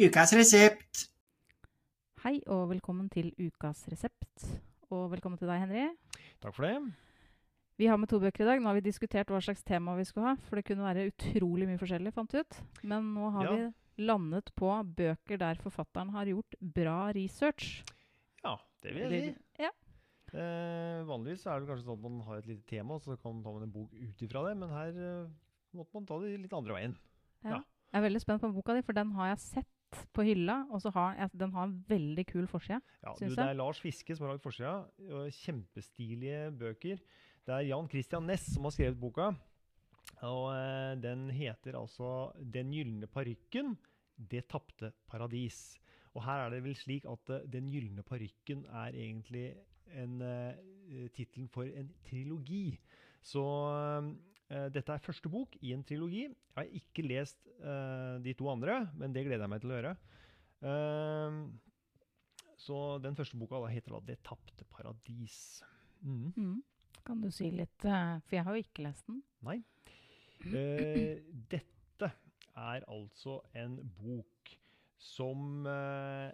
Ukas resept. Hei og velkommen til ukas resept. Og velkommen til deg, Henry. Takk for det. Vi har med to bøker i dag. Nå har vi diskutert hva slags tema vi skulle ha, for det kunne være utrolig mye forskjellig, fant vi ut. Men nå har Ja. vi landet på bøker der forfatteren har gjort bra research. Ja, det vil jeg si. Ja. Eh, vanligvis er det kanskje sånn at man har et lite tema, og så kan man ta med en bok ut ifra det, men her eh, måtte man ta det litt andre veien. Ja. Jeg er veldig spent på boka di, for den har jeg sett på hylla, og så har altså, den har en veldig kul forside. Ja, Syns det er Lars Fiske som har lagd forsida. Kjempestilige bøker. Det er Jan Christian Næss som har skrevet boka. Og eh, den heter altså 'Den gylne parykken det tapte paradis'. Og her er det vel slik at uh, 'Den gylne parykken' er egentlig en uh, tittelen for en trilogi. Så eh, dette er første bok i en trilogi. Jeg har ikke lest eh, de to andre, men det gleder jeg meg til å gjøre. Eh, så den første boka heter da 'Det tapte paradis'. Mm. Mm. Kan du si litt eh, For jeg har jo ikke lest den. Nei. Eh, dette er altså en bok som eh,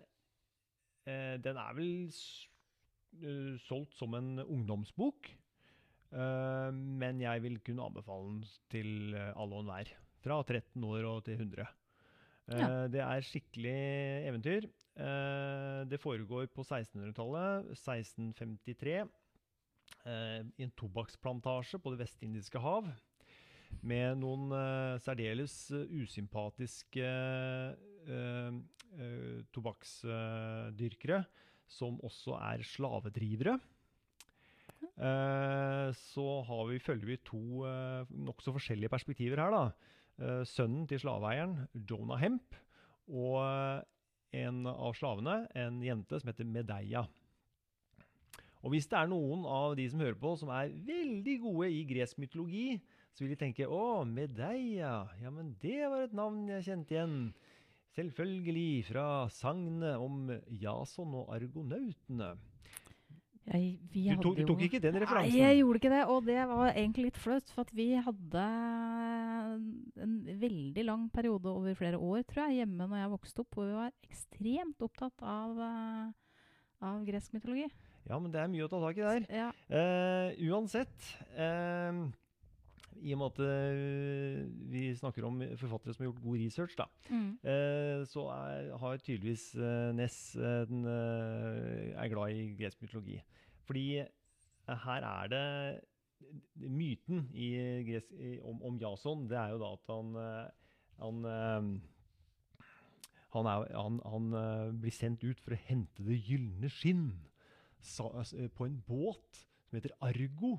eh, Den er vel eh, solgt som en ungdomsbok. Eh, men jeg vil kunne anbefale den til eh, alle og enhver. Fra 13 år og til 100. Eh, Ja. Det er skikkelig eventyr. Det foregår på 1600-tallet. 1653 eh, i en tobakksplantasje på Det vestindiske hav. Med noen særdeles usympatiske tobakksdyrkere som også er slavedrivere. Eh, så har vi, følger vi to uh, nokså forskjellige perspektiver her. da. Eh, sønnen til slaveeieren, Jonah Hemp, og eh, en av slavene, en jente som heter Medeia. Og hvis det er noen av de som hører på, som er veldig gode i gresk mytologi, så vil de tenke å, Medeia, ja, men det var et navn jeg kjente igjen. Selvfølgelig fra sagnet om Jason og argonautene. Jeg, Du tok, du tok ikke den referansen? Nei, jeg gjorde ikke det, og det var egentlig litt flaut. For vi hadde en veldig lang periode over flere år, tror jeg, hjemme når jeg vokste opp, hvor vi var ekstremt opptatt av, eh, av gresk mytologi. Ja, men det er mye å ta tak i der. Ja. Uh, uansett, eh, i og med at eh, vi snakker om forfattere som har gjort god research, da, Mm. eh, så er, har tydeligvis eh, Ness den, er glad i gresk mytologi. Fordi her er det Myten i, om, om Jason, det er jo da at han han, han, er, han, han blir sendt ut for å hente det gylne skinn på en båt som heter Argo,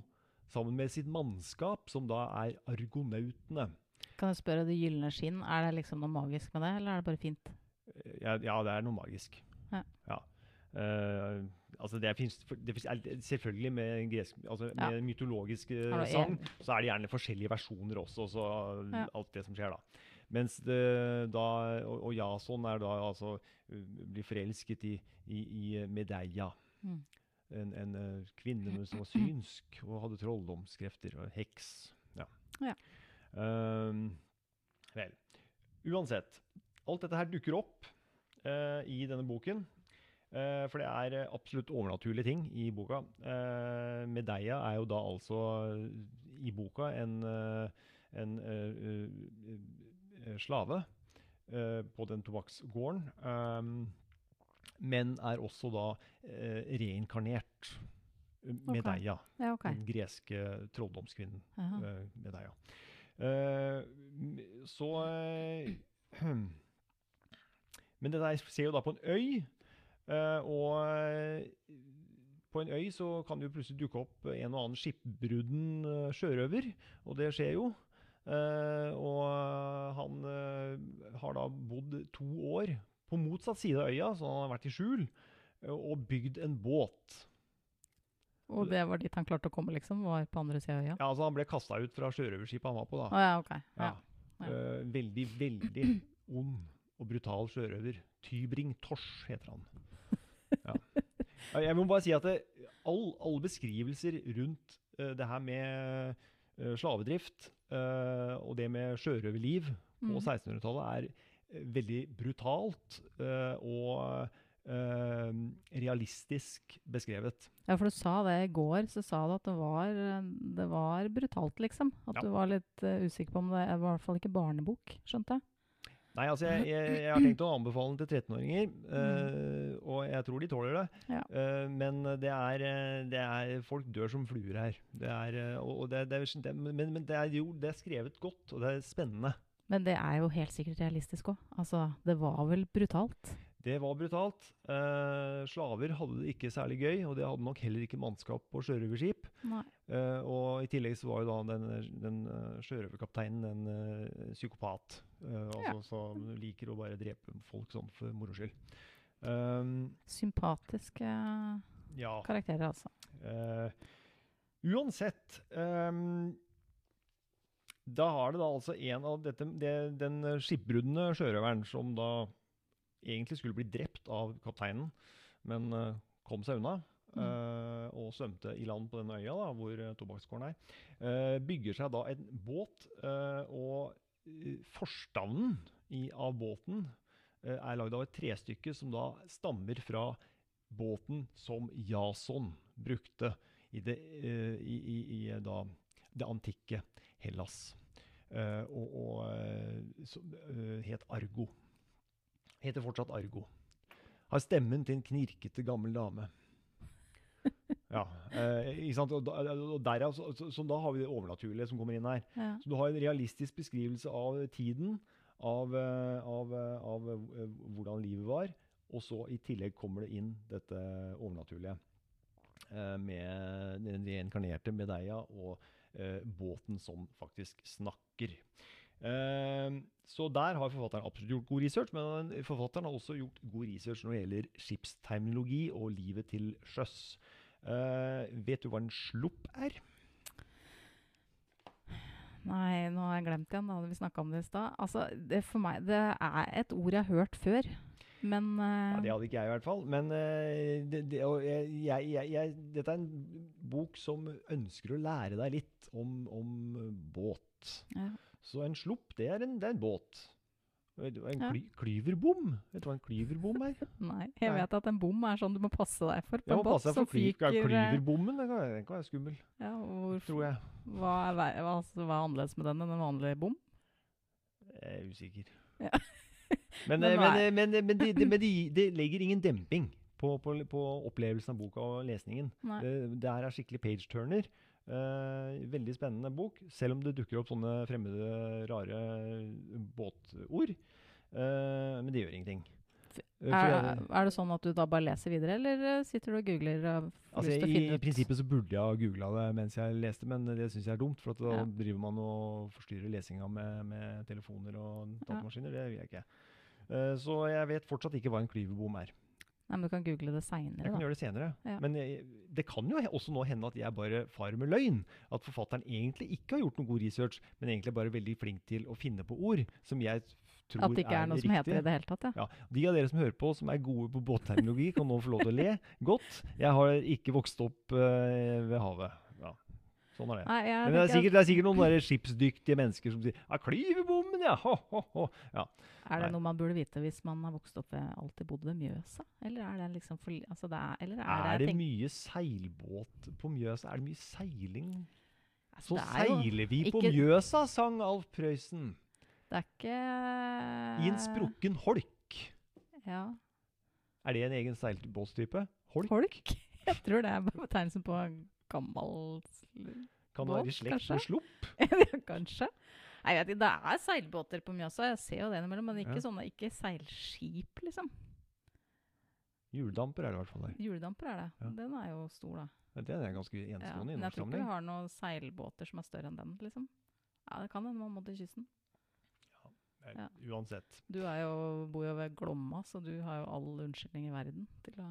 sammen med sitt mannskap, som da er argonautene. Kan jeg spørre, det gylne skinn, er det liksom noe magisk med det, eller er det bare fint? Eh, Ja, ja det er noe magisk. Ja. Eh, altså det finnes, det finnes Selvfølgelig med, gresk, altså Ja. mytologisk uh, sang, så er det gjerne forskjellige versjoner også, så Ja. alt det som skjer da. Mens det da, og, og Jason er da altså uh, blir forelsket i, i, i Medeia. Mm. En, en eh, kvinne som var synsk og hadde trolldomskrefter og heks. Ja. Ja. Um, vel. Uansett. Alt dette her dukker opp uh, i denne boken. Uh, for det er absolutt overnaturlige ting i boka. Uh, Medeia er jo da altså i boka en, en slave på den tobakksgården. ehm, men er også da eh, reinkarnert. eh, Medeia. Ja, okay. Den greske trolldomskvinnen. Eh, Medeia. Eh, så eh, Men det der ser jo da på en øy. eh, og på en øy så kan det jo plutselig dukke opp en og annen skipbrudden sjørøver, og det skjer jo. Uh, og han uh, har da bodd to år på motsatt side av øya, så han har vært i skjul, eh, og bygd en båt. Og det var dit han klarte å komme, liksom? Var på andre sida av øya? Ja, altså Han ble kasta ut fra sjørøverskipet han var på. da. Å ja, ok. Ja. Ja. Eh, veldig, veldig ond og brutal sjørøver. Tybring Tors heter han. Ja. Ja, Jeg må bare si at det, all, alle beskrivelser rundt uh, det her med uh, slavedrift uh, og det med sjørøverliv på Mm. 1600-tallet er veldig brutalt eh, og eh, realistisk beskrevet. Ja, for du sa det i går, så sa du at det var, det var brutalt, liksom. At Ja. du var litt eh, usikker på om det var i hvert fall ikke barnebok, skjønte jeg. Nei, altså jeg, jeg, jeg har tenkt å anbefale den til 13-åringer, eh, og jeg tror de tåler det. Ja. Uh, men det er, det er Folk dør som fluer her. Det er, og det, det, det, men, men det er jo det er skrevet godt, og det er spennende. Men det er jo helt sikkert realistisk òg. Altså, det var vel brutalt? Det var brutalt. Eh, slaver hadde det ikke særlig gøy, og det hadde nok heller ikke mannskap på sjørøverskip. Eh, og i tillegg så var jo da den, den uh, sjørøverkapteinen en uh, psykopat. eh, altså Som liker å bare drepe folk sånn for moro skyld. Um, Sympatiske ja. karakterer, altså. eh, uansett ehm, Da har det da altså en av dette, det, den skipbruddende sjørøveren som da egentlig skulle bli drept av kapteinen, men eh, kom seg unna. Mm. Uh, og svømte i land på denne øya da, hvor uh, tobakkskåren er. Uh, bygger seg da en båt, eh, og eh, forstavnen i, av båten eh, er lagd av et trestykke som da stammer fra båten som Jason brukte i det, eh, i, i, i eh, da, det antikke Hellas. Eh, og og eh, som eh, het Argo. Heter fortsatt Argo. Har stemmen til en knirkete gammel dame. Ja, eh, ikke sant? Og, derav, så, så, så da har vi det overnaturlige som kommer inn her. Ja. Så du har en realistisk beskrivelse av tiden, av, av, av hvordan livet var, og så i tillegg kommer det inn dette overnaturlige. eh, Med den reinkarnerte Medeia og båten som faktisk snakker. Eh, Så der har forfatteren absolutt gjort god research, men forfatteren har også gjort god research når det gjelder skipsterminologi og livet til sjøs. Eh, vet du hva en slupp er? Nei, nå har jeg glemt igjen. Da hadde vi snakka om det i stad. Altså, det Det er et ord jeg har hørt før, men Ja, eh, Det hadde ikke jeg i hvert fall. Men uh, det, det, jeg, jeg, jeg, dette er en bok som ønsker å lære deg litt om, om båt. ja. Så en slupp, det er en, det er en båt. En kly, Ja. kly, klyverbom? Vet du hva en klyverbom er? Nei. Jeg Nei. vet at en bom er sånn du må passe deg for på en båt som ja, fyker eh, klyverbommen. Den kan, den kan være skummel, Ja, tror jeg. hva, er, hva, altså, hva er annerledes med den enn en vanlig bom? Jeg er usikker. Ja. Men, Men eh, men, eh, men, det de, de, de, de legger ingen demping på, på, på opplevelsen av boka og lesningen. Det, det her er skikkelig page-turner. Uh, veldig spennende bok, selv om det dukker opp sånne fremmede, rare båtord. Uh, men det gjør ingenting. Eh, Er, det- er det sånn at du da bare leser videre, eller eh, sitter du og googler og får altså, i, ut? I prinsippet så burde jeg ha googla det mens jeg leste, men det syns jeg er dumt. For da Ja. driver man og forstyrrer lesinga med, med telefoner og datamaskiner. Det vil jeg ikke. Uh, så jeg vet fortsatt ikke hva en klyvebom er. Nei, men du kan google det seinere, Jeg kan da. gjøre det senere. Ja. Men jeg, det kan jo også nå hende at jeg bare farer med løgn. At forfatteren egentlig ikke har gjort noe god research, men egentlig bare veldig flink til å finne på ord som jeg tror At det ikke er noe som heter det i det hele tatt, ja. Ja, De av dere som hører på som er gode på båtterminologi, kan nå få lov til å le godt. Jeg har ikke vokst opp uh, ved havet. Ja, sånn er det. Nei, Men det er sikkert, det er sikkert noen skipsdyktige mennesker som sier ja, ja!' Ho, ho, ho. ja. er det nei. noe man burde vite hvis man har vokst opp ved, alltid bodd ved Mjøsa? Eller er det liksom for, altså det er, eller er Er det, det mye seilbåt på Mjøsa? Er det mye seiling? altså, Så er seiler vi på ikke- Mjøsa, sang Alf Prøysen. Det er ikke I en sprukken holk. Ja. Er det en egen seilbåtstype? Holk? Holk? Jeg tror det er betegnelsen på gammel Kan det være i slekt med slupp? Ja, Kanskje. Nei, Jeg vet ikke, Det er seilbåter på Mjøsa, jeg ser jo det innimellom, men ikke Ja. sånne, ikke seilskip, liksom. Hjuldamper er det i hvert fall der. Hjuldamper er det. Ja. Den er jo stor, da. Men Den er ganske Ja, enestående i men jeg tror ikke vi har noen seilbåter som er større enn den, liksom. Ja, det kan hende man må til kysten. Ja. Uansett. Du er jo, bor jo ved Glomma, så du har jo all unnskyldning i verden til å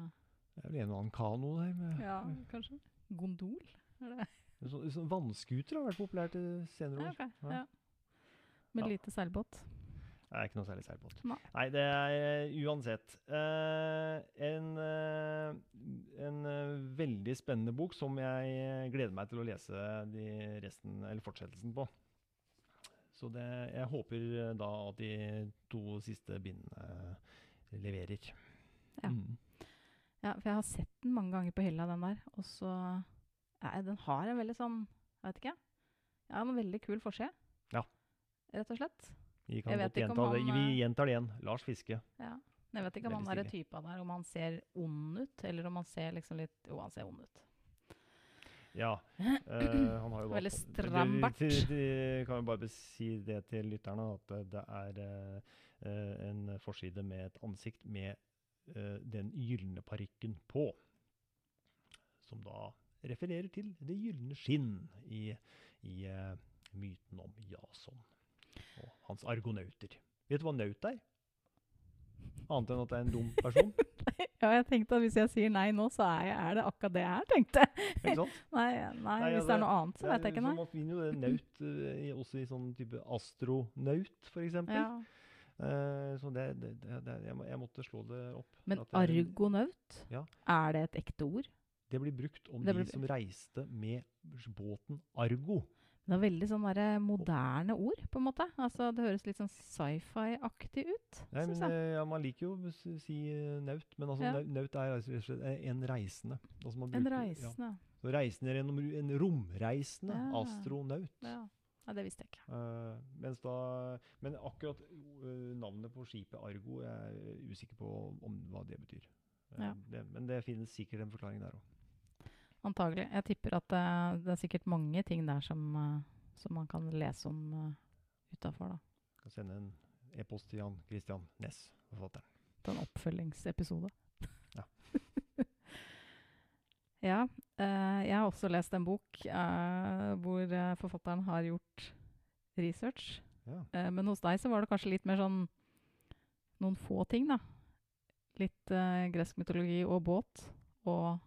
Det er vel en og annen kano der. Med, Ja, kanskje. Gondol? Er det? så, så Vannskuter har vært populært i senere Ja, år. Ja. Ja. Med Ja. lite seilbåt. Det er ikke noe særlig seilbåt. Nei. det er eh, uansett uh, en, uh, en veldig spennende bok som jeg gleder meg til å lese de resten, eller fortsettelsen på. Så det, jeg håper eh, da at de to siste bindene eh, leverer. Ja. Mm. Ja, for jeg har sett den mange ganger på hylla, den der. Og så ja, Den har en veldig sånn Jeg vet ikke. Ja, en veldig kul forside. Ja. Rett og slett. Vi kan godt gjenta det. Vi eh, gjentar det igjen. Lars Fiske. Ja. Jeg vet ikke om han er typen der, om han ser ond ut, eller om han ser liksom litt Jo, han ser ond ut. Ja. Uh, han har jo da Veldig strambart. stram bart. det- det- Kan jo bare si det til lytterne, at eh, det er eh, en forside med et ansikt med uh, den gylne parykken på. Som da refererer til det gylne skinn i, i myten om Jason og hans argonauter. Vet du hva naut er? Annet enn at det er en dum person? Ja, jeg tenkte at hvis jeg sier nei nå, så er, jeg, er det akkurat det jeg er, tenkte jeg. Ikke sant? Nei, nei, Nei, hvis ja, det er noe annet, så vet jeg ikke. Nei. man finner jo det naut eh, også i sånn type astronaut, f.eks. Ja. Uh, så det, det, det, det jeg, må, jeg måtte slå det opp. Men det argonaut, Ja. er det et ekte ord? Det blir brukt om Det de som reiste med båten Argo. Det er veldig sånn moderne ord, på en måte. Altså, det høres litt sånn sci-fi-aktig ut, Nei, men eh, ja, Man liker jo å si eh, naut, men altså, Ja. naut er rett og slett en reisende. Altså man En reisende. Ja. Så reisende gjennom en romreisende Ja. astronaut. Ja. Ja, det visste jeg ikke. Uh, da, men akkurat uh, navnet på skipet Argo jeg er usikker på om hva det betyr. Ja. det, men det finnes sikkert en forklaring der òg. Antagelig. Jeg tipper at det, det er sikkert mange ting der som, eh, som man kan lese om uh, utafor, da. Kan sende en e-post til Jan Christian Næss, forfatteren. Til en oppfølgingsepisode. Ja. ja. Uh, jeg har også lest en bok uh, hvor forfatteren har gjort research. Ja. Uh, men hos deg så var det kanskje litt mer sånn noen få ting, da. Litt gresk mytologi og båt og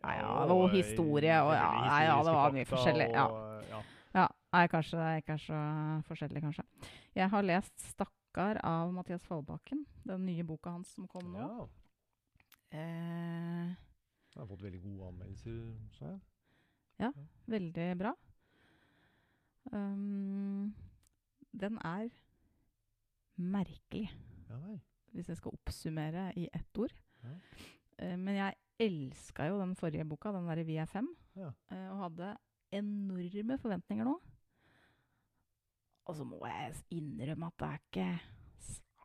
Ja, ja, og historie og ja, ja, det var mye forskjellig. Ja. ja. Ja, nei, kanskje det ikke er så forskjellig, kanskje. Jeg har lest 'Stakkar' av Mathias Fallbakken. Den nye boka hans som kom nå. Ja. Eh, Jeg har fått veldig gode anmeldelser, sa jeg. veldig bra. Um, den er merkelig, Ja hvis jeg skal oppsummere i ett ord. Ja. Eh, men jeg elska jo den forrige boka, den derre 'Vi er fem', Ja. eh, og hadde enorme forventninger nå. Og så må jeg innrømme at det er ikke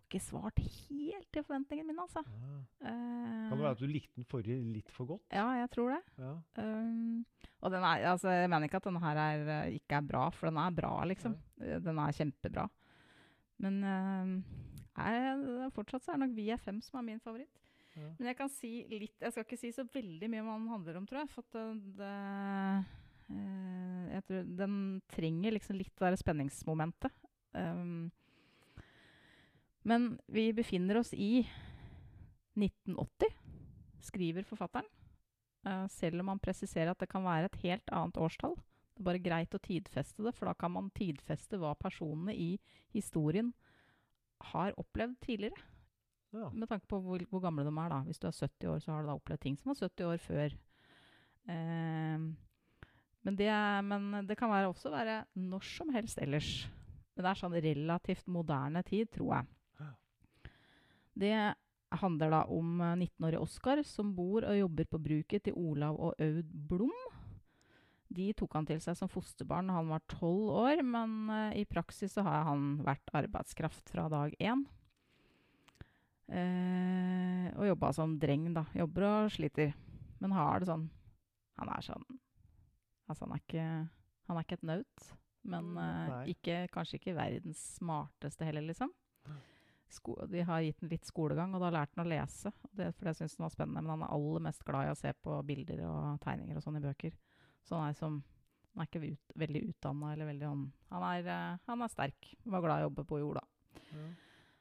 ikke svart helt til forventningene mine, altså. Ja. Uh, Kan det være at du likte den forrige litt for godt? Ja, jeg tror det. Ja. Um, og den er, altså, jeg mener ikke at denne her er, eh, ikke er bra, for den er bra, liksom. Ja. Den er kjempebra. Men uh, jeg, fortsatt så er nok Vi er fem som er min favoritt. Men jeg kan si litt Jeg skal ikke si så veldig mye om hva den handler om, tror jeg. For det, det eh, jeg tror Den trenger liksom litt det der spenningsmomentet. Um, men vi befinner oss i 1980, skriver forfatteren. Uh, selv om han presiserer at det kan være et helt annet årstall. Det er bare greit å tidfeste det, for da kan man tidfeste hva personene i historien har opplevd tidligere. Ja. Med tanke på hvor, hvor gamle de er. da. Hvis du er 70 år, så har du da opplevd ting som var 70 år før. Eh, men, det, men det kan være også være når som helst ellers. Men det er sånn relativt moderne tid, tror jeg. Ja. Det handler da om eh, 19-årige Oskar som bor og jobber på bruket til Olav og Aud Blom. De tok han til seg som fosterbarn da han var tolv år, men eh, i praksis så har han vært arbeidskraft fra dag én. Eh, og jobba som dreng, da. Jobber og sliter. Men har det sånn Han er sånn Altså, han er ikke, han er ikke et naut. Men Mm, eh, ikke, kanskje ikke verdens smarteste heller, liksom. Sko de har gitt ham litt skolegang, og da har lært han å lese. Og det, for det syns han var spennende. Men han er aller mest glad i å se på bilder og tegninger og sånn i bøker. Så han er, som, han er ikke ut, veldig utdanna eller veldig sånn han er, eh, han er sterk. Var glad i å jobbe på jorda. Ja.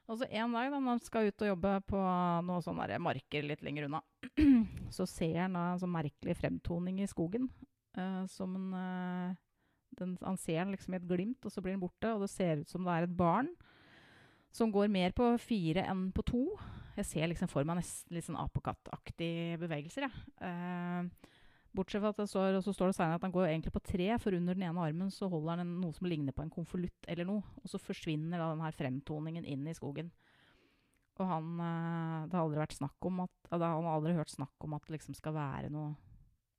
Og så en dag da han skal ut og jobbe på noe sånn marker litt lenger unna, så ser han da en sånn merkelig fremtoning i skogen. Uh, som en, uh, den, han ser den liksom i et glimt, og så blir den borte. Og det ser ut som det er et barn som går mer på fire enn på to. Jeg ser liksom for meg nesten litt sånn apekattaktige bevegelser. jeg. Eh, Bortsett fra at det står, så står det senere at han går egentlig på tre, for under den ene armen så holder han en, noe som ligner på en konvolutt eller noe. Og så forsvinner da den her fremtoningen inn i skogen. Og han eh, Det har aldri vært snakk om at Han har aldri hørt snakk om at det liksom skal være noe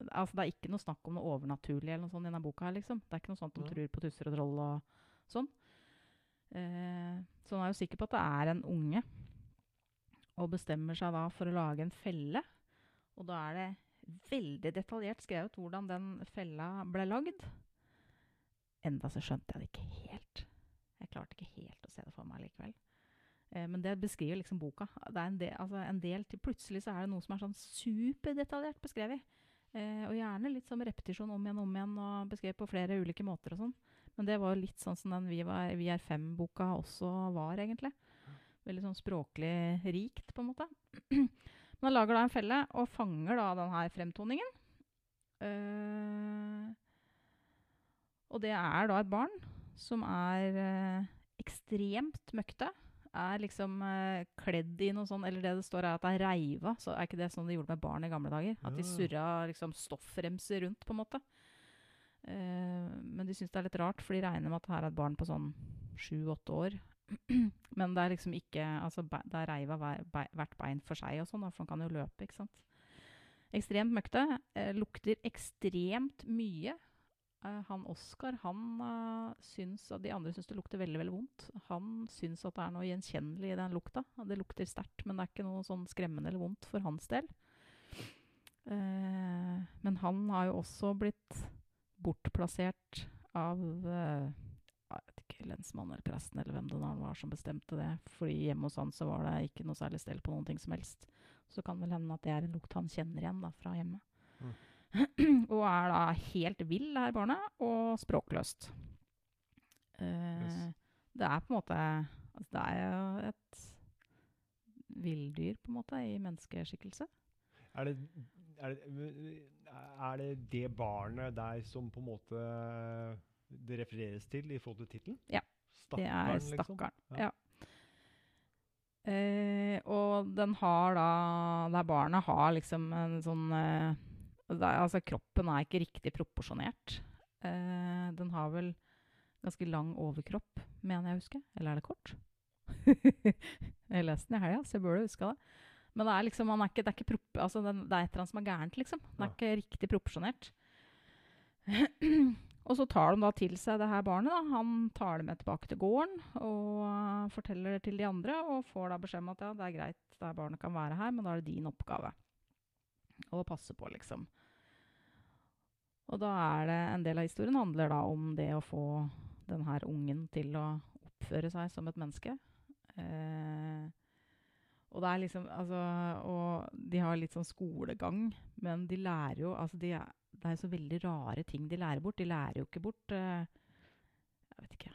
Altså Det er ikke noe snakk om noe overnaturlig eller noe sånt i denne boka her, liksom. Det er ikke noe sånt de ja. tror på tusser og troll og sånn. Eh, så han er jo sikker på at det er en unge, og bestemmer seg da for å lage en felle. Og da er det veldig detaljert skrevet hvordan den fella ble lagd. Enda så skjønte jeg det ikke helt. Jeg klarte ikke helt å se det for meg likevel. Eh, men det beskriver liksom boka. Det er en del, altså en del til Plutselig så er det noe som er sånn superdetaljert beskrevet. Eh, og gjerne litt som repetisjon om igjen og om igjen, og beskrevet på flere ulike måter og sånn. Men det var jo litt sånn som den Vi, var, vi er fem-boka også var, egentlig. Veldig sånn språklig rikt, på en måte. Men han lager da en felle, og fanger da denne fremtoningen. Uh, og det er da et barn som er uh, ekstremt møkte. Er liksom uh, kledd i noe sånn Eller det det står, er at det er reiva. Så er ikke det sånn de gjorde med barn i gamle dager? At de Ja. surra liksom stoffremser rundt, på en måte. Men de syns det er litt rart, for de regner med at her er et barn på sånn sju-åtte år. men det er liksom ikke altså, Det er reiva hver, hvert bein for seg, og sånn, for han kan jo løpe. ikke sant? Ekstremt møkte. Eh, lukter ekstremt mye. Eh, han Oskar han eh, syns at De andre syns det lukter veldig veldig vondt. Han syns at det er noe gjenkjennelig i den lukta. Det lukter sterkt, men det er ikke noe sånn skremmende eller vondt for hans del. Eh, men han har jo også blitt bortplassert av eh, ikke, lensmannen eller presten eller hvem det nå var som bestemte det. Fordi hjemme hos han så var det ikke noe særlig stell på noen ting som helst. Så kan vel hende at det er en lukt han kjenner igjen da, fra hjemme. og er da helt vill, det her barnet, og språkløst. Uh, Yes. Det er på en måte altså Det er jo et villdyr, på en måte, i menneskeskikkelse. Er det, er, det, er det det barnet der som på en måte det refereres til i forhold til tittelen? Ja, Det er Stakkaren, liksom? Ja. Eh, og den har da Det her barnet har liksom en sånn eh, det er, Altså, kroppen er ikke riktig proporsjonert. Eh, den har vel ganske lang overkropp, mener jeg å huske. Eller er det kort? jeg leste den i helga, så jeg burde huska det. Men det er liksom, han er ikke, det, er ikke prop, altså det er et eller annet som er gærent, liksom. Den er Ja. ikke riktig proporsjonert. Og så tar de da til seg det her barnet. da. Han tar det med tilbake til gården og uh, forteller det til de andre. Og får da beskjed om at ja, det er greit, det er barnet kan være her, men da er det din oppgave å passe på, liksom. Og da er det en del av historien handler da om det å få den her ungen til å oppføre seg som et menneske. Eh, og det er liksom Altså Og de har litt sånn skolegang, men de lærer jo Altså, de er, det er så veldig rare ting de lærer bort. De lærer jo ikke bort eh, Jeg vet ikke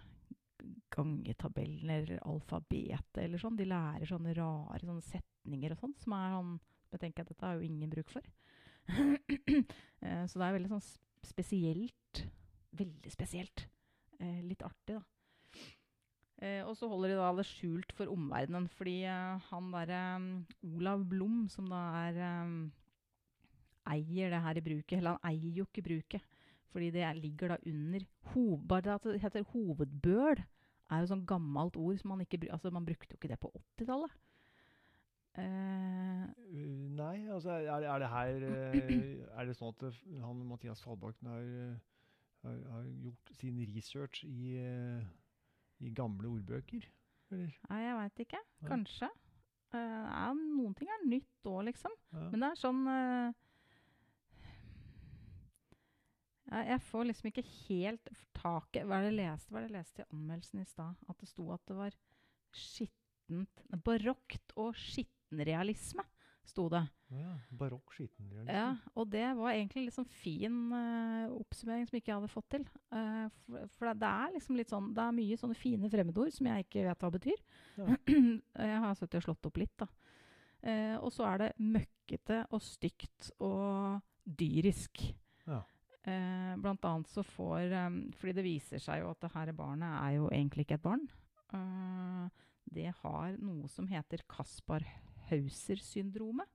Gangetabellen eller alfabetet eller sånn. De lærer sånne rare sånne setninger og sånn, som er sånn Jeg tenker at dette har jo ingen bruk for. eh, så det er veldig sånn spesielt. Veldig spesielt. Eh, litt artig, da. Eh, og så holder de da det skjult for omverdenen, fordi eh, han derre um, Olav Blom, som da er um, eier det her i bruket, eller han eier jo ikke bruket, fordi det er- ligger da under Bare det heter hovedbøl, er jo sånn gammelt ord som man ikke Altså, man brukte jo ikke det på 80-tallet. Eh, Uh, nei, altså er, er det her eh, Er det sånn at han Mathias Fallbakken har, eh, har, har gjort sin research i, eh, i gamle ordbøker? Eller? nei, jeg veit ikke. Kanskje. Eh, ja, noen ting er nytt òg, liksom. Ja. Men det er sånn eh, jeg, får liksom ikke helt taket Hva er det jeg leste, hva er det jeg leste i anmeldelsen i stad? At det sto at det var skittent Barokt og skittenrealisme, sto det. Ja, barokk skittenrealisme. Ja, og det var egentlig en sånn fin uh, oppsummering som ikke jeg hadde fått til. Uh, for for det er liksom litt sånn Det er mye sånne fine fremmedord som jeg ikke vet hva betyr. Ja. jeg har sittet og slått opp litt, da. Uh, og så er det møkkete og stygt og dyrisk. Eh, blant annet så får eh, Fordi det viser seg jo at det her barnet er jo egentlig ikke et barn. Eh, det har noe som heter Kaspar Hauser-syndromet.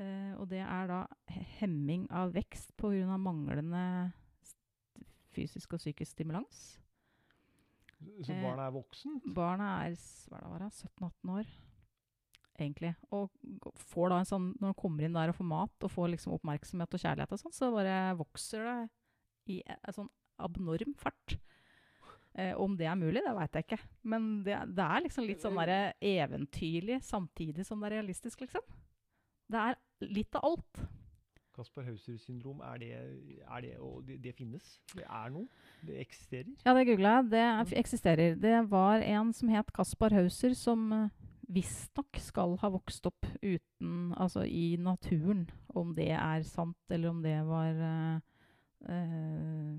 Eh, og det er da hemming av vekst pga. manglende fysisk og psykisk stimulans. Så Eh, barnet er voksen? Barnet er er det, var det, 17-18 år, egentlig. Og får da en sånn, når du kommer inn der og får mat og får liksom oppmerksomhet og kjærlighet og sånn, så bare vokser det i e- en sånn abnorm fart. Eh, om det er mulig, det veit jeg ikke. Men det, det er liksom litt sånn derre eventyrlig samtidig som det er realistisk, liksom. Det er litt av alt. Kasper Hauser-syndrom, er det, er det, og det, det finnes? Det er noe? Det eksisterer? Ja, det googla jeg. Det er, eksisterer. Det var en som het Kaspar Hauser, som uh, visstnok skal ha vokst opp uten Altså i naturen. Om det er sant, eller om det var uh,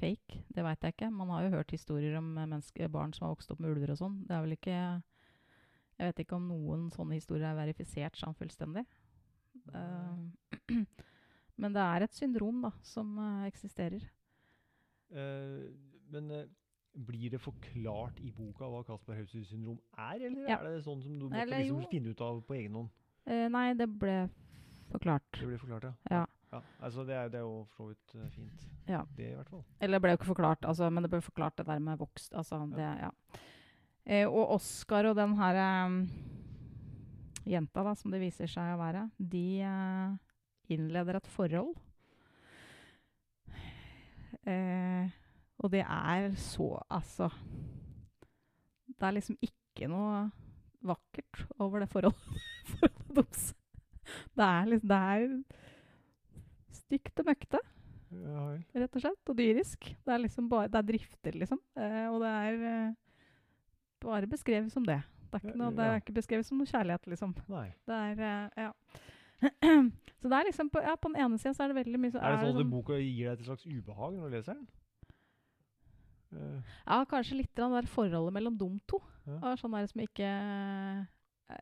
fake, det veit jeg ikke. Man har jo hørt historier om eh, barn som har vokst opp med ulver og sånn. Det er vel ikke Jeg vet ikke om noen sånne historier er verifisert sånn fullstendig. Uh, men det er et syndrom da, som uh, eksisterer. Men blir det forklart i boka hva Kasper Hauser-syndrom er, eller Ja. er det sånn som du måtte Eller liksom finne ut av på egen hånd? Uh, nei, det ble forklart. Det ble forklart, ja. Ja. ja. Altså, det er, det er jo for så vidt eh, fint. Ja. Det, i hvert fall. Eller det ble jo ikke forklart, altså, men det ble forklart det der med vokst. Altså, det, ja. Eh, og Oskar og den her um, jenta, da, som det viser seg å være, de innleder et forhold. Eh, og det er så Altså Det er liksom ikke noe vakkert over det forholdet, forholdet deres. Det er liksom Det er stygt og møkkete Ja rett og slett. Og dyrisk. Det er liksom bare, det er drifter, liksom. Eh, og det er eh, bare beskrevet som det. Det er, ikke noe, det er ikke beskrevet som noe kjærlighet, liksom. Nei. Det er, eh, ja. så det er liksom på, ja, på den ene sida så er det veldig mye så Er det sånn at sånn- boka gir deg et slags ubehag når du leser den? Eh, Ja, kanskje litt det der forholdet mellom de to. Ja. Var sånn der som ikke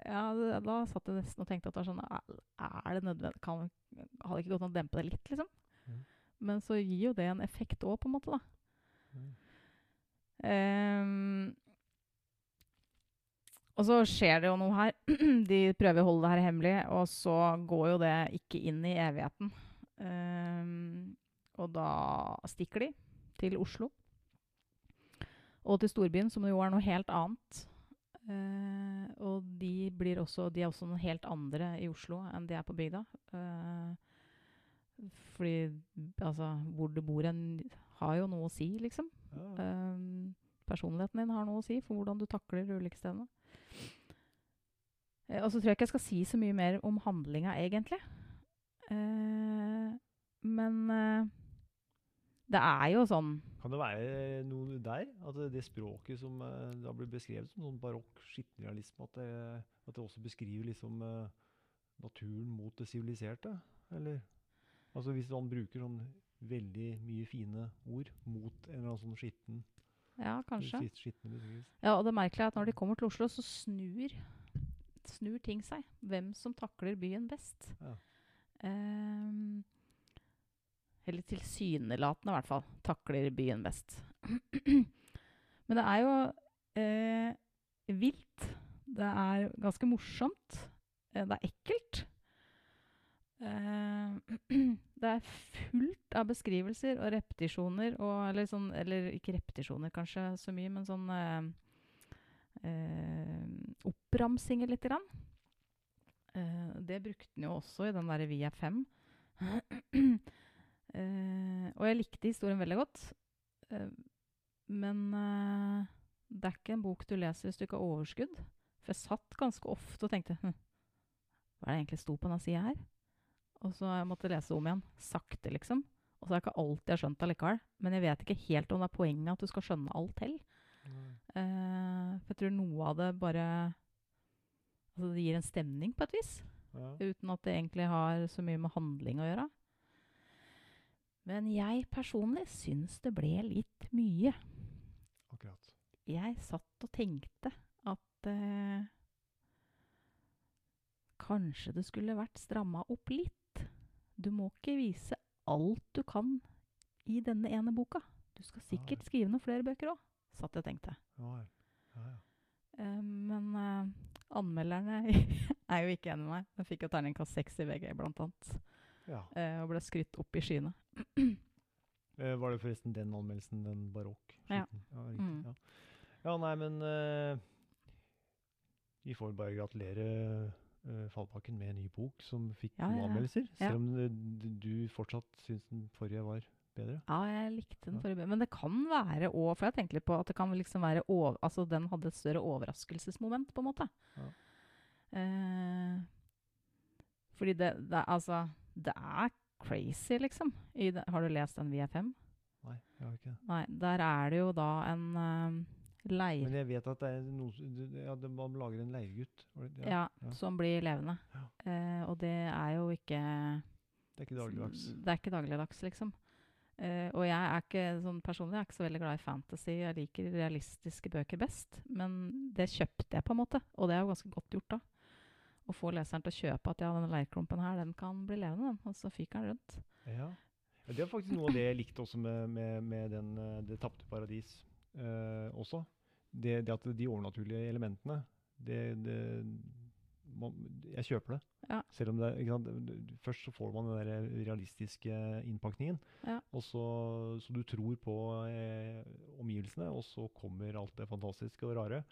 Ja, da satt jeg nesten og tenkte at det var sånn Er, er det nødvendig kan, Hadde det ikke gått an å dempe det litt, liksom? Mm. Men så gir jo det en effekt òg, på en måte, da. Mm. Um, og så skjer det jo noe her. De prøver å holde det her hemmelig, og så går jo det ikke inn i evigheten. Um, og da stikker de til Oslo. Og til storbyen, som jo er noe helt annet. Uh, og de, blir også, de er også noen helt andre i Oslo enn de er på bygda. Uh, fordi altså, hvor du bor en har jo noe å si, liksom. ja. Um, personligheten din har noe å si for hvordan du takler de ulike steder. Eh, og så tror jeg ikke jeg skal si så mye mer om handlinga, egentlig. Uh, men det er jo sånn Kan det være noe der? At det, språket som eh, da blir beskrevet som sånn barokk skittenrealisme, at det, at det også beskriver liksom eh, naturen mot det siviliserte? Eller altså hvis man bruker sånn veldig mye fine ord mot en eller annen sånn skitten Ja, kanskje. Ja, og det merkelige er at når de kommer til Oslo, så snur, snur ting seg. Hvem som takler byen best. Ja. Ehm, eller tilsynelatende, i hvert fall. Takler byen best. Men det er jo eh, vilt. Det er ganske morsomt. Eh, det er ekkelt. Eh, det er fullt av beskrivelser og repetisjoner, og, eller, sånn, eller ikke repetisjoner kanskje så mye, men sånn eh, eh, oppramsinger lite grann. Eh, det brukte han jo også i den derre Vi er fem. Eh, og jeg likte historien veldig godt. Uh, men uh, det er ikke en bok du leser hvis du ikke har overskudd. For jeg satt ganske ofte og tenkte hm, Hva er det egentlig sto på denne sida her? Og så jeg måtte lese om igjen. Sakte, liksom. Og så er det ikke alltid jeg har skjønt det likevel. Men jeg vet ikke helt om det er poenget at du skal skjønne alt til Eh, for jeg tror noe av det bare Altså det gir en stemning på et vis. Ja. Uten at det egentlig har så mye med handling å gjøre. Men jeg personlig syns det ble litt mye. Akkurat. Jeg satt og tenkte at eh, kanskje det skulle vært stramma opp litt. Du må ikke vise alt du kan i denne ene boka. Du skal sikkert skrive noen flere bøker òg, satt jeg og tenkte. Ja, ja. Eh, men eh, anmelderne er jo ikke enig med meg. Jeg fikk jo terningkast seks i VG, blant annet. Ja. eh, og ble skrytt opp i skyene. Eh, var det forresten den anmeldelsen, den barokk? Ja. ja, Mm. ja. ja, nei, men uh, Vi får bare gratulere uh, Fallbakken med en ny bok som fikk Ja, gode anmeldelser. Selv om du fortsatt syns den forrige var bedre. Ja, jeg likte den forrige, men det kan være òg For jeg tenker litt på at det kan liksom være over, Altså, den hadde et større overraskelsesmoment, på en måte. Ja. Eh, fordi det, det Altså, det er crazy, liksom. I det, har du lest den VF5? Nei, jeg har ikke det. Nei, der er det jo da en um, leir... Men jeg vet at det er noe s- d- d- ja, Man lager en leirgutt. Ja, ja, ja. som blir levende. Ja. Uh, og det er jo ikke Det er ikke dagligdags. Det er ikke dagligdags, liksom. Uh, og jeg er ikke sånn personlig jeg er ikke så veldig glad i fantasy. Jeg liker realistiske bøker best. Men det kjøpte jeg, på en måte. Og det er jo ganske godt gjort, da. Å få leseren til å kjøpe at ja, denne leirklumpen her, den kan bli levende, den. Og så fyker den rundt. Ja. Det er faktisk noe av det jeg likte også med, med, med den, eh, Det tapte paradis eh, også. Det, det at de overnaturlige elementene det, det, man, Jeg kjøper det. Ja. Selv om det- Først så får man den der realistiske innpakningen. Ja. Og så, så du tror på eh, omgivelsene, og så kommer alt det fantastiske og rare.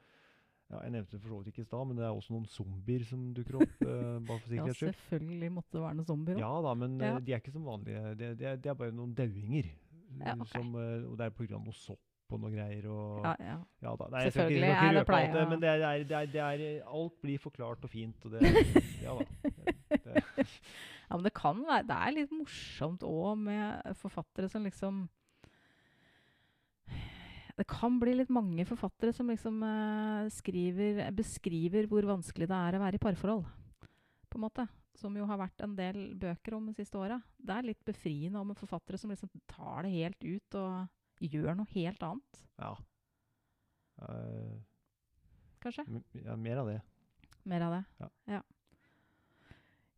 Ja, jeg nevnte det for så vidt ikke i stad, men det er også noen zombier som dukker opp. Uh, bare for Ja, sikkerhets skyld. selvfølgelig måtte det være noen zombier òg. Ja da, men Ja. eh, de er ikke som vanlige. Det, de, er, det er bare noen dauinger. Ja, okay. uh, og det er pga. noe sopp og noe greier. Og, Ja, ja. ja da. Nei, ikke, Selvfølgelig er det pleie. alt men det er, det, er, det, er, Alt blir forklart og fint. Og det, ja da. Det, Ja, men det kan være Det er litt morsomt òg med forfattere som liksom Det kan bli litt mange forfattere som liksom eh, skriver, beskriver hvor vanskelig det er å være i parforhold. På en måte. Som jo har vært en del bøker om de siste åra. Det er litt befriende om forfattere som liksom tar det helt ut og gjør noe helt annet, ja. Uh, kanskje. ja. Mer av det. Mer av det. Ja. ja.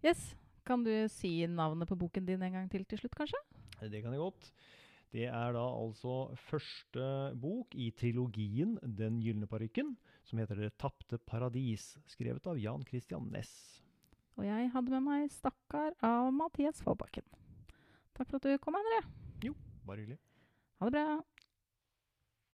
Yes. Kan du si navnet på boken din en gang til til slutt, kanskje? Det kan jeg godt. Det er da altså første bok i trilogien 'Den gylne parykken', som heter 'Det tapte paradis', skrevet av Jan Christian Næss. Og jeg hadde med meg 'Stakkar' av Mathias Fåbakken. Takk for at du kom, André. Jo, Bare hyggelig. Ha det bra.